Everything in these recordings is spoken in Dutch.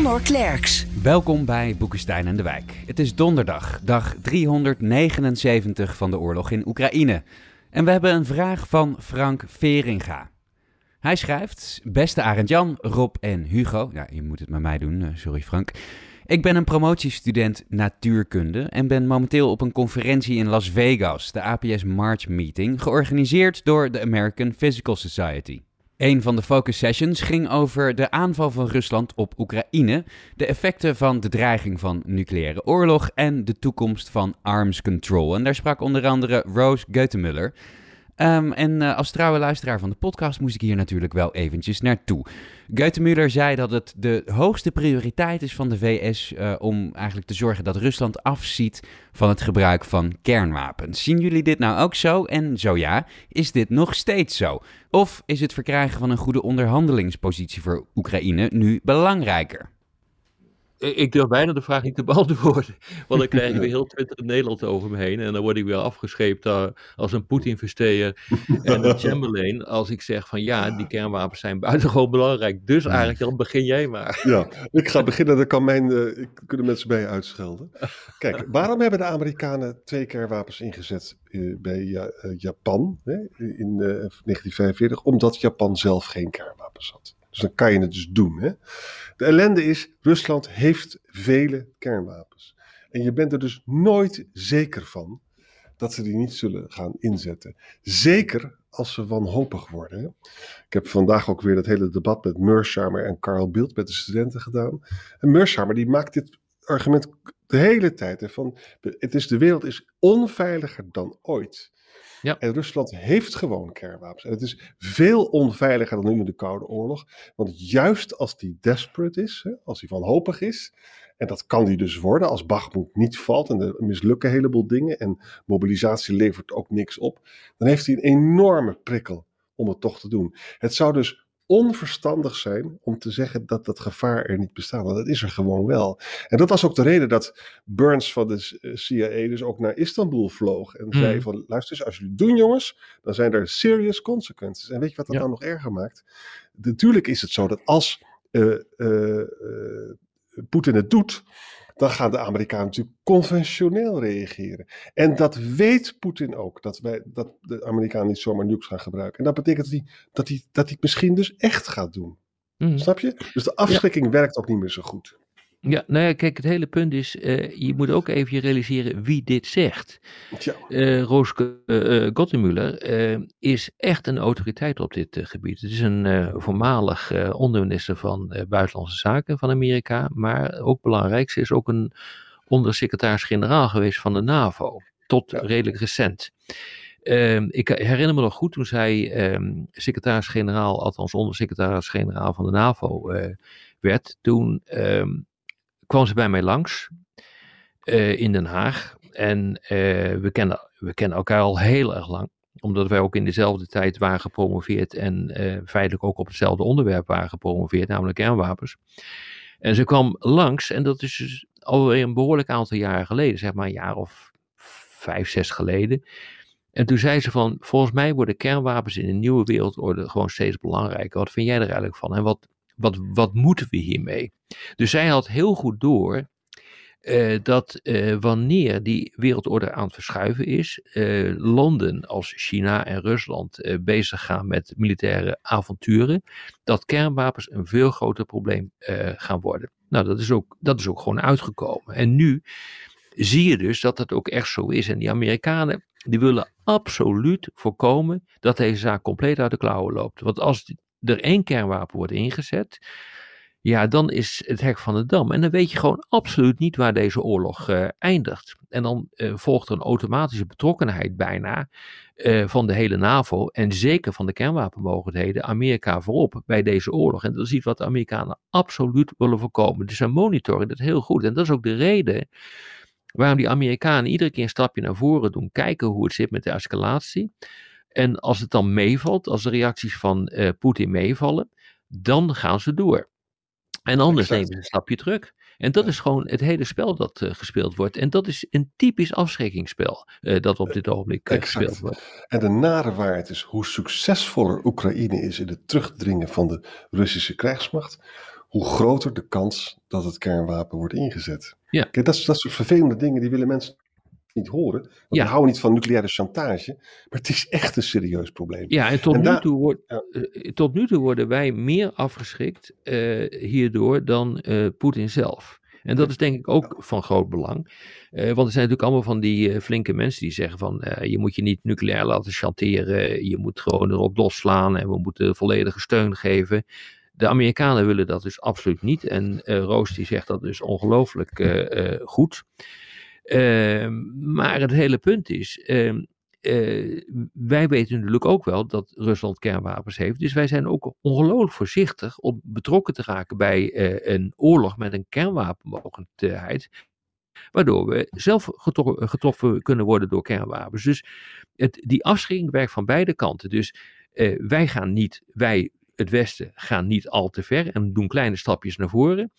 Klerks. Welkom bij Boekenstein en de Wijk. Het is donderdag, dag 379 van de oorlog in Oekraïne. En we hebben een vraag van Frank Veringa. Hij schrijft: Beste Arend-Jan, Rob en Hugo. Ja, je moet het met mij doen, eh, sorry Frank. Ik ben een promotiestudent natuurkunde en ben momenteel op een conferentie in Las Vegas, de APS March Meeting, georganiseerd door de American Physical Society. Een van de focus sessions ging over de aanval van Rusland op Oekraïne, de effecten van de dreiging van nucleaire oorlog en de toekomst van arms control. En daar sprak onder andere Rose Geutemuller. Um, en uh, als trouwe luisteraar van de podcast moest ik hier natuurlijk wel eventjes naartoe. Geutemuller zei dat het de hoogste prioriteit is van de VS uh, om eigenlijk te zorgen dat Rusland afziet van het gebruik van kernwapens. Zien jullie dit nou ook zo? En zo ja, is dit nog steeds zo? Of is het verkrijgen van een goede onderhandelingspositie voor Oekraïne nu belangrijker? Ik durf bijna de vraag niet te beantwoorden. Want dan krijg ik weer heel Twitter in Nederland over me heen. En dan word ik weer afgescheept uh, als een Poetin-versteer en een Chamberlain. Als ik zeg van ja, die kernwapens zijn buitengewoon belangrijk. Dus eigenlijk, dan begin jij maar. Ja, ik ga beginnen. Dan kan mijn, uh, kunnen mensen bij je uitschelden. Kijk, waarom hebben de Amerikanen twee kernwapens ingezet uh, bij Japan hè, in 1945? Omdat Japan zelf geen kernwapens had. Dus dan kan je het dus doen. Hè? De ellende is, Rusland heeft vele kernwapens. En je bent er dus nooit zeker van dat ze die niet zullen gaan inzetten. Zeker als ze wanhopig worden. Ik heb vandaag ook weer dat hele debat met Mersheimer en Carl Bildt met de studenten gedaan. En die maakt dit argument de hele tijd. Hè, van, het is, de wereld is onveiliger dan ooit. Ja. En Rusland heeft gewoon kernwapens. En het is veel onveiliger dan nu in de Koude Oorlog. Want juist als die desperate is, hè, als hij wanhopig is, en dat kan die dus worden als Bakhmut niet valt en er mislukken een heleboel dingen en mobilisatie levert ook niks op, dan heeft hij een enorme prikkel om het toch te doen. Het zou dus onverstandig zijn om te zeggen dat dat gevaar er niet bestaat. Want dat is er gewoon wel. En dat was ook de reden dat Burns van de CIA dus ook naar Istanbul vloog. En zei hmm. van, luister eens, als jullie het doen jongens, dan zijn er serious consequences. En weet je wat dat ja. dan nog erger maakt? Natuurlijk is het zo dat als uh, uh, Poetin het doet, dan gaan de Amerikanen natuurlijk conventioneel reageren. En dat weet Poetin ook, dat, wij, dat de Amerikanen niet zomaar nukes gaan gebruiken. En dat betekent dat hij, dat hij, dat hij het misschien dus echt gaat doen. Mm. Snap je? Dus de afschrikking ja. werkt ook niet meer zo goed. Ja, nou ja, kijk, het hele punt is, uh, je moet ook even realiseren wie dit zegt. Ja. Uh, Roos uh, Gottemuller is echt een autoriteit op dit gebied. Het is een voormalig onderminister van Buitenlandse Zaken van Amerika, maar ook belangrijk, ze is ook een ondersecretaris-generaal geweest van de NAVO, tot ja. redelijk recent. Uh, ik herinner me nog goed toen zij um, secretaris-generaal, althans ondersecretaris-generaal van de NAVO uh, werd. Toen um, kwam ze bij mij langs uh, in Den Haag. En uh, we, kennen, we kennen elkaar al heel erg lang. Omdat wij ook in dezelfde tijd waren gepromoveerd. En uh, feitelijk ook op hetzelfde onderwerp waren gepromoveerd, namelijk kernwapens. En ze kwam langs, en dat is dus alweer een behoorlijk aantal jaren geleden, zeg maar een jaar of vijf, zes geleden. En toen zei ze van, volgens mij worden kernwapens in een nieuwe wereldorde gewoon steeds belangrijker. Wat vind jij er eigenlijk van? En wat, wat, wat moeten we hiermee? Dus zij had heel goed door uh, dat uh, wanneer die wereldorde aan het verschuiven is, uh, landen als China en Rusland bezig gaan met militaire avonturen, dat kernwapens een veel groter probleem gaan worden. Nou, dat is, ook, dat is ook gewoon uitgekomen. En nu zie je dus dat dat ook echt zo is. En die Amerikanen, die willen absoluut voorkomen dat deze zaak compleet uit de klauwen loopt. Want als er één kernwapen wordt ingezet, ja, dan is het hek van de dam. En dan weet je gewoon absoluut niet waar deze oorlog uh, eindigt. En dan uh, volgt er een automatische betrokkenheid bijna uh, van de hele NAVO en zeker van de kernwapenmogelijkheden Amerika voorop bij deze oorlog. En dat is iets wat de Amerikanen absoluut willen voorkomen. Dus zij monitoren dat heel goed. En dat is ook de reden waarom die Amerikanen iedere keer een stapje naar voren doen, kijken hoe het zit met de escalatie. En als het dan meevalt, als de reacties van Poetin meevallen, dan gaan ze door. En anders exact. nemen ze een stapje terug. En dat is gewoon het hele spel dat uh, gespeeld wordt. En dat is een typisch afschrikkingsspel uh, dat op dit ogenblik gespeeld wordt. En de nare waarheid is hoe succesvoller Oekraïne is in het terugdringen van de Russische krijgsmacht, hoe groter de kans dat het kernwapen wordt ingezet. Ja. Kijk, dat, dat soort vervelende dingen die willen mensen niet horen. Want ja. we houden niet van nucleaire chantage. Maar het is echt een serieus probleem. Ja, en tot, nu, toe wordt, ja. uh, tot nu toe worden wij meer afgeschrikt uh, hierdoor dan uh, Poetin zelf. En dat is denk ik ook van groot belang. want er zijn natuurlijk allemaal van die flinke mensen die zeggen van je moet je niet nucleair laten chanteren. Je moet gewoon erop losslaan en we moeten volledige steun geven. De Amerikanen willen dat dus absoluut niet. En Roos die zegt dat dus ongelooflijk goed. Uh, maar het hele punt is, uh, uh, wij weten natuurlijk ook wel dat Rusland kernwapens heeft. Dus wij zijn ook ongelooflijk voorzichtig om betrokken te raken bij eh, een oorlog met een kernwapenmogelijkheid. Waardoor we zelf getroffen, getroffen kunnen worden door kernwapens. Dus het, die afschrikking werkt van beide kanten. Dus eh, wij gaan niet, wij, het Westen, gaan niet al te ver en doen kleine stapjes naar voren.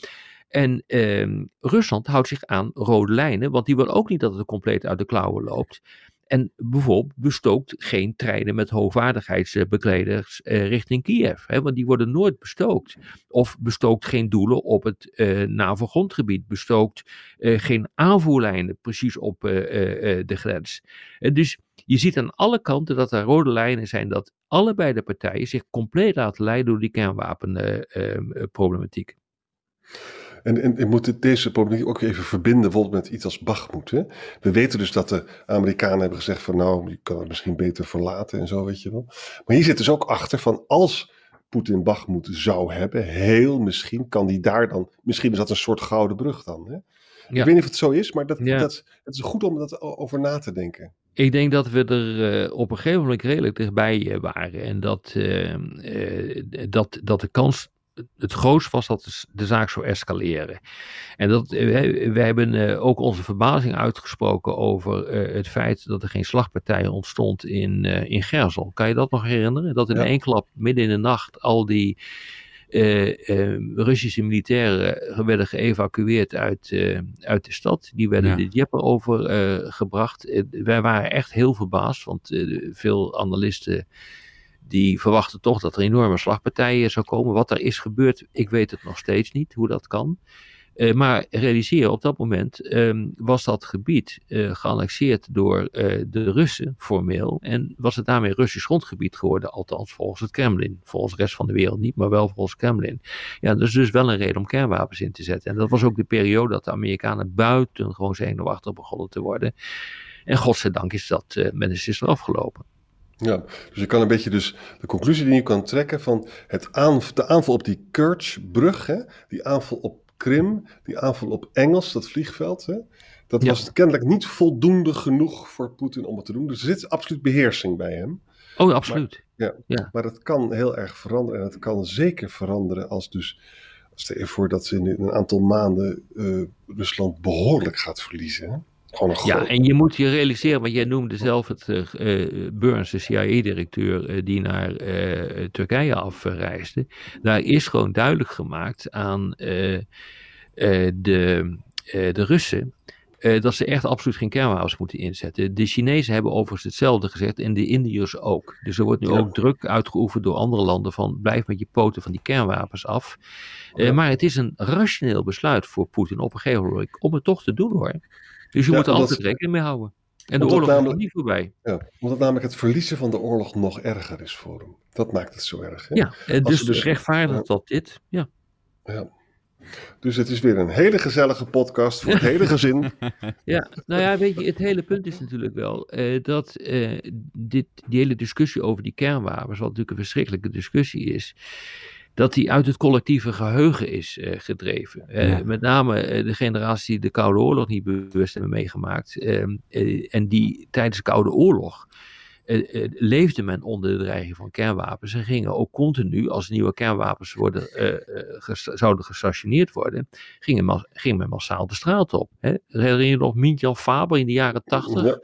En eh, Rusland houdt zich aan rode lijnen, want die wil ook niet dat het compleet uit de klauwen loopt. En bijvoorbeeld bestookt geen treinen met hoogwaardigheidsbekleders eh, richting Kiev. Hè, want die worden nooit bestookt. Of bestookt geen doelen op het uh, NAVO-grondgebied. Bestookt uh, geen aanvoerlijnen precies op uh, de grens. dus je ziet aan alle kanten dat er rode lijnen zijn dat allebei de partijen zich compleet laten leiden door die kernwapenproblematiek. En, en, en moet deze problematiek ook even verbinden bijvoorbeeld met iets als Bachmoed. Hè? We weten dus dat de Amerikanen hebben gezegd van nou, je kan het misschien beter verlaten en zo, weet je wel. Maar hier zit dus ook achter van als Poetin Bachmoed zou hebben, heel misschien kan die daar dan, misschien is dat een soort gouden brug dan. Hè? Ja. Ik weet niet of het zo is, maar dat, ja. dat, het is goed om dat over na te denken. Ik denk dat we er uh, op een gegeven moment redelijk dichtbij uh, waren. En dat, uh, dat, dat de kans het grootst was dat de zaak zou escaleren. En dat, eh, we hebben eh, ook onze verbazing uitgesproken over eh, het feit dat er geen slagpartij ontstond in, in Gerzel. Kan je dat nog herinneren? Dat in ja. één klap midden in de nacht al die Russische militairen werden geëvacueerd uit, uit de stad. Die werden ja. de Dieppe overgebracht. wij waren echt heel verbaasd, want veel analisten die verwachten toch dat er enorme slagpartijen zou komen. Wat er is gebeurd, ik weet het nog steeds niet, hoe dat kan. Uh, maar realiseer, op dat moment um, was dat gebied uh, geannexeerd door uh, de Russen formeel. En was het daarmee Russisch grondgebied geworden, althans volgens het Kremlin. Volgens de rest van de wereld niet, maar wel volgens het Kremlin. Ja, dat is dus wel een reden om kernwapens in te zetten. En dat was ook de periode dat de Amerikanen buiten gewoon zenuwachtig begonnen te worden. En godzijdank is dat met een sisser afgelopen. Ja, dus je kan een beetje dus de conclusie die je kan trekken van het aanv de aanval op die Kerch-brug, hè, die aanval op Krim, die aanval op Engels, dat vliegveld, hè, dat ja. was kennelijk niet voldoende genoeg voor Poetin om het te doen. Dus er zit absoluut beheersing bij hem. Oh, absoluut. Maar, ja, ja. maar dat kan heel erg veranderen en het kan zeker veranderen als dus, stel je voor dat ze in een aantal maanden uh, Rusland behoorlijk gaat verliezen. Hè? Ja, en je moet je realiseren, want jij noemde zelf het uh, Burns, de CIA-directeur, uh, die naar uh, Turkije afreisde. Daar is gewoon duidelijk gemaakt aan de, de Russen. dat ze echt absoluut geen kernwapens moeten inzetten. De Chinezen hebben overigens hetzelfde gezegd en de Indiërs ook. Dus er wordt nu ja. ook druk uitgeoefend door andere landen van blijf met je poten van die kernwapens af. Maar het is een rationeel besluit voor Poetin op een gegeven moment om het toch te doen hoor. Dus je ja, moet er altijd rekening mee houden. En de oorlog namelijk, is niet voorbij. Ja, omdat namelijk het verliezen van de oorlog nog erger is voor hem. Dat maakt het zo erg. Hè? Ja, en dus, dus rechtvaardigt dat dit. Ja. ja. Dus het is weer een hele gezellige podcast voor het hele gezin. Ja, nou ja, weet je, het hele punt is natuurlijk wel uh, dat uh, dit, die hele discussie over die kernwapens, wat natuurlijk een verschrikkelijke discussie is, dat die uit het collectieve geheugen is uh, gedreven. Uh, Met name uh, de generatie die de Koude Oorlog niet bewust hebben meegemaakt. Ehm, en die tijdens de Koude Oorlog leefde men onder de dreiging van kernwapens. En gingen ook continu, als nieuwe kernwapens worden, ges zouden gestationeerd worden, gingen ging men massaal de straat op. Hè? Herinner je nog Mintjan Faber in de jaren tachtig? Ja,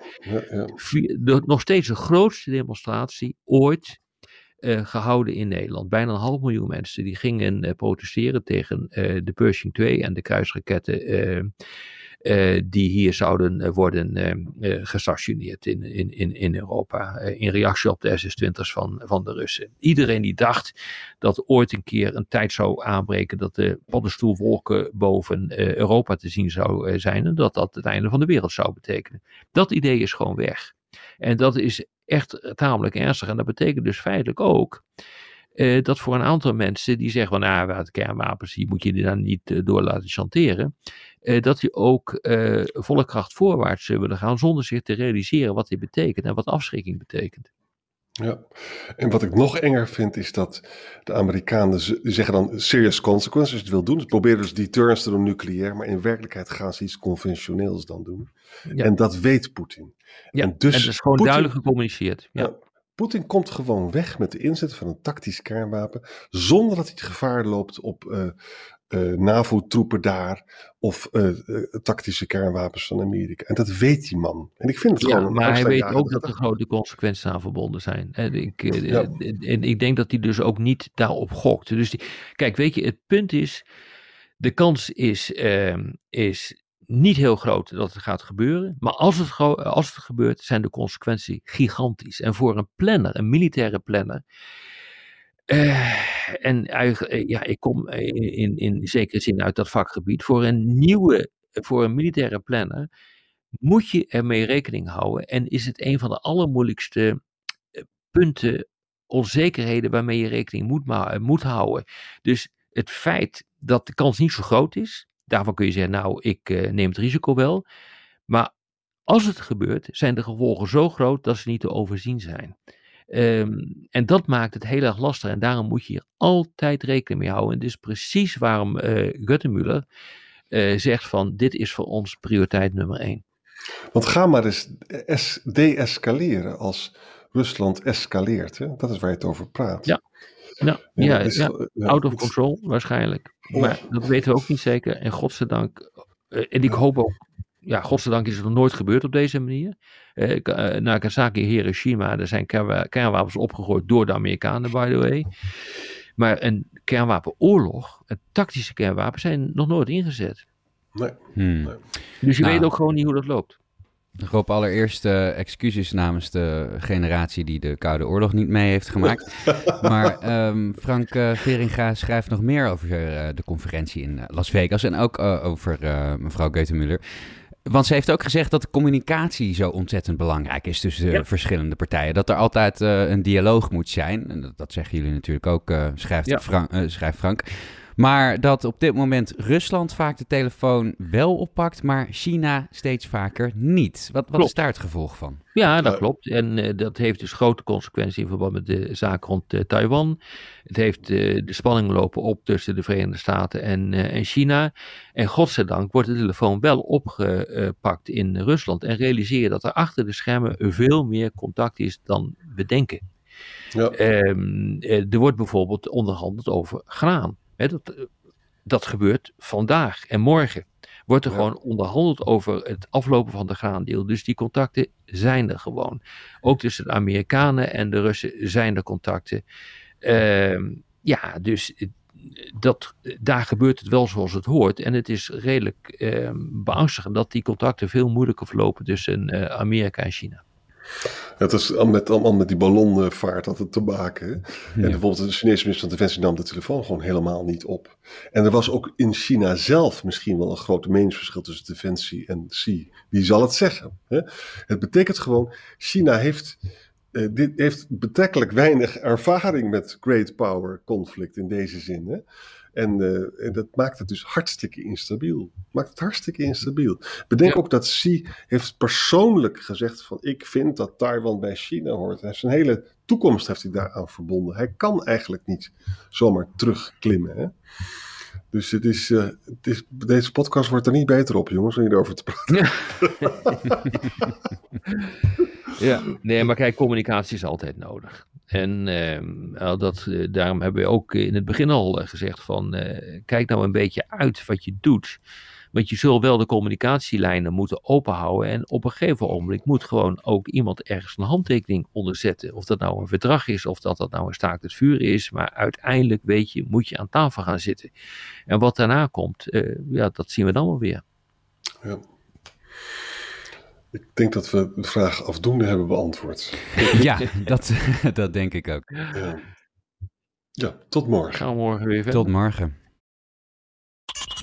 ja, ja. Nog steeds de grootste demonstratie ooit uh, gehouden in Nederland. Bijna een half miljoen mensen die gingen uh, protesteren tegen uh, de Pershing 2 en de kruisraketten die hier zouden worden gestationeerd in, in, in, in Europa. in reactie op de SS-20's van, van de Russen. Iedereen die dacht dat ooit een keer een tijd zou aanbreken dat de paddenstoelwolken boven Europa te zien zou zijn en dat dat het einde van de wereld zou betekenen. Dat idee is gewoon weg. En dat is echt tamelijk ernstig. En dat betekent dus feitelijk ook uh, dat voor een aantal mensen die zeggen van nou, wat kernwapens, die moet je die dan niet uh, door laten chanteren, uh, dat die ook volle kracht voorwaarts willen gaan zonder zich te realiseren wat dit betekent en wat afschrikking betekent. Ja, en wat ik nog enger vind is dat de Amerikanen zeggen dan serious consequences, als je het wil doen. Ze proberen dus deterrence te doen nucleair, maar in werkelijkheid gaan ze iets conventioneels dan doen. Ja. En dat weet Poetin. Ja, en, dus en dat is gewoon duidelijk gecommuniceerd. Ja. ja. Poetin komt gewoon weg met de inzet van een tactisch kernwapen, zonder dat hij het gevaar loopt op uh, uh, NAVO-troepen daar of uh, tactische kernwapens van Amerika. En dat weet die man. En ik vind het ja, gewoon. Maar hij weet ook dat er grote consequenties aan verbonden zijn. En ik, ja. en ik denk dat hij dus ook niet daarop gokt. Dus die, kijk, weet je, het punt is. De kans is, ehm, is niet heel groot dat het gaat gebeuren. Maar als het, als het gebeurt, zijn de consequenties gigantisch. En voor een planner, een militaire planner. Uh, en eigenlijk, ja, ik kom in, in zekere zin uit dat vakgebied. Voor een nieuwe, voor een militaire planner moet je ermee rekening houden. En is het een van de allermoeilijkste eh, punten, onzekerheden waarmee je rekening moet, moet houden. Dus het feit dat de kans niet zo groot is, Daarvan kun je zeggen, nou, ik neem het risico wel. Maar als het gebeurt, zijn de gevolgen zo groot dat ze niet te overzien zijn. Um, en dat maakt het heel erg lastig. En daarom moet je hier altijd rekening mee houden. En dit is precies waarom uh, uh, zegt van dit is voor ons prioriteit nummer één. Want ga maar eens de-escaleren als Rusland escaleert. Hè? Dat is waar je het over praat. Ja, ja, ja, ja, out of control waarschijnlijk. Maar dat weten we ook niet zeker. En godzijdank, uh, en ik hoop ook, ja, godzijdank is het nog nooit gebeurd op deze manier. Uh, Nagasaki, Hiroshima, er zijn kernwapens opgegooid door de Amerikanen, by the way. Maar een kernwapenoorlog, een tactische kernwapen, zijn nog nooit ingezet. Nee. Hmm. nee. Dus je nou, weet ook gewoon niet hoe dat loopt. Rob, allereerst uh, excuses namens de generatie die de Koude Oorlog niet mee heeft gemaakt. maar um, Frank uh, Veringa schrijft nog meer over uh, de conferentie in Las Vegas en ook over mevrouw Geutemüller. Want ze heeft ook gezegd dat de communicatie zo ontzettend belangrijk is tussen de verschillende partijen. Dat er altijd een dialoog moet zijn. En dat, dat zeggen jullie natuurlijk ook, schrijft, ja. Frank, schrijft Frank. Maar dat op dit moment Rusland vaak de telefoon wel oppakt, maar China steeds vaker niet. Wat, wat is daar het gevolg van? Ja, dat klopt. En uh, dat heeft dus grote consequenties in verband met de zaak rond uh, Taiwan. Het heeft uh, de spanning lopen op tussen de Verenigde Staten en, en China. En godzijdank wordt de telefoon wel opgepakt in Rusland. En realiseer je dat er achter de schermen veel meer contact is dan we denken. Ja. Um, er wordt bijvoorbeeld onderhandeld over graan dat, eh, dat gebeurt vandaag en morgen. Wordt er gewoon onderhandeld over het aflopen van de graandeel. Dus die contacten zijn er gewoon. Ook tussen de Amerikanen en de Russen zijn er contacten. Uh, ja, dus eh, dat, daar gebeurt het wel zoals het hoort. En het is redelijk uh, beangstigend dat die contacten veel moeilijker verlopen tussen uh, Amerika en China. Het is met, allemaal met die ballonvaart had het te maken. En bijvoorbeeld de Chinese minister van Defensie nam de telefoon gewoon helemaal niet op. En er was ook in China zelf misschien wel een groot meningsverschil tussen Defensie en Xi. Wie zal het zeggen? Hè? Het betekent gewoon, China heeft, uh, dit heeft betrekkelijk weinig ervaring met great power conflict in deze zin. Hè? En, uh, en, dat maakt het dus hartstikke instabiel. Maakt het hartstikke instabiel. Bedenk ook dat Xi heeft persoonlijk gezegd van ik vind dat Taiwan bij China hoort. Hij heeft zijn hele toekomst heeft hij daaraan verbonden. Hij kan eigenlijk niet zomaar terugklimmen. Hè? Dus het is, uh, het is, deze podcast wordt er niet beter op, jongens, om hierover te praten. ja, nee, maar kijk, communicatie is altijd nodig. En uh, dat, uh, daarom hebben we ook in het begin al gezegd van, kijk nou een beetje uit wat je doet. Want je zult wel de communicatielijnen moeten openhouden. En op een gegeven moment moet gewoon ook iemand ergens een handtekening onderzetten. Of dat nou een verdrag is, of dat dat nou een staakt het vuur is. Maar uiteindelijk weet je, moet je aan tafel gaan zitten. En wat daarna komt, ja, dat zien we dan wel weer. Ja. Ik denk dat we de vraag afdoende hebben beantwoord. Ja, dat, dat denk ik ook. Ja. ja, tot morgen. Gaan we morgen weer verder. Tot morgen.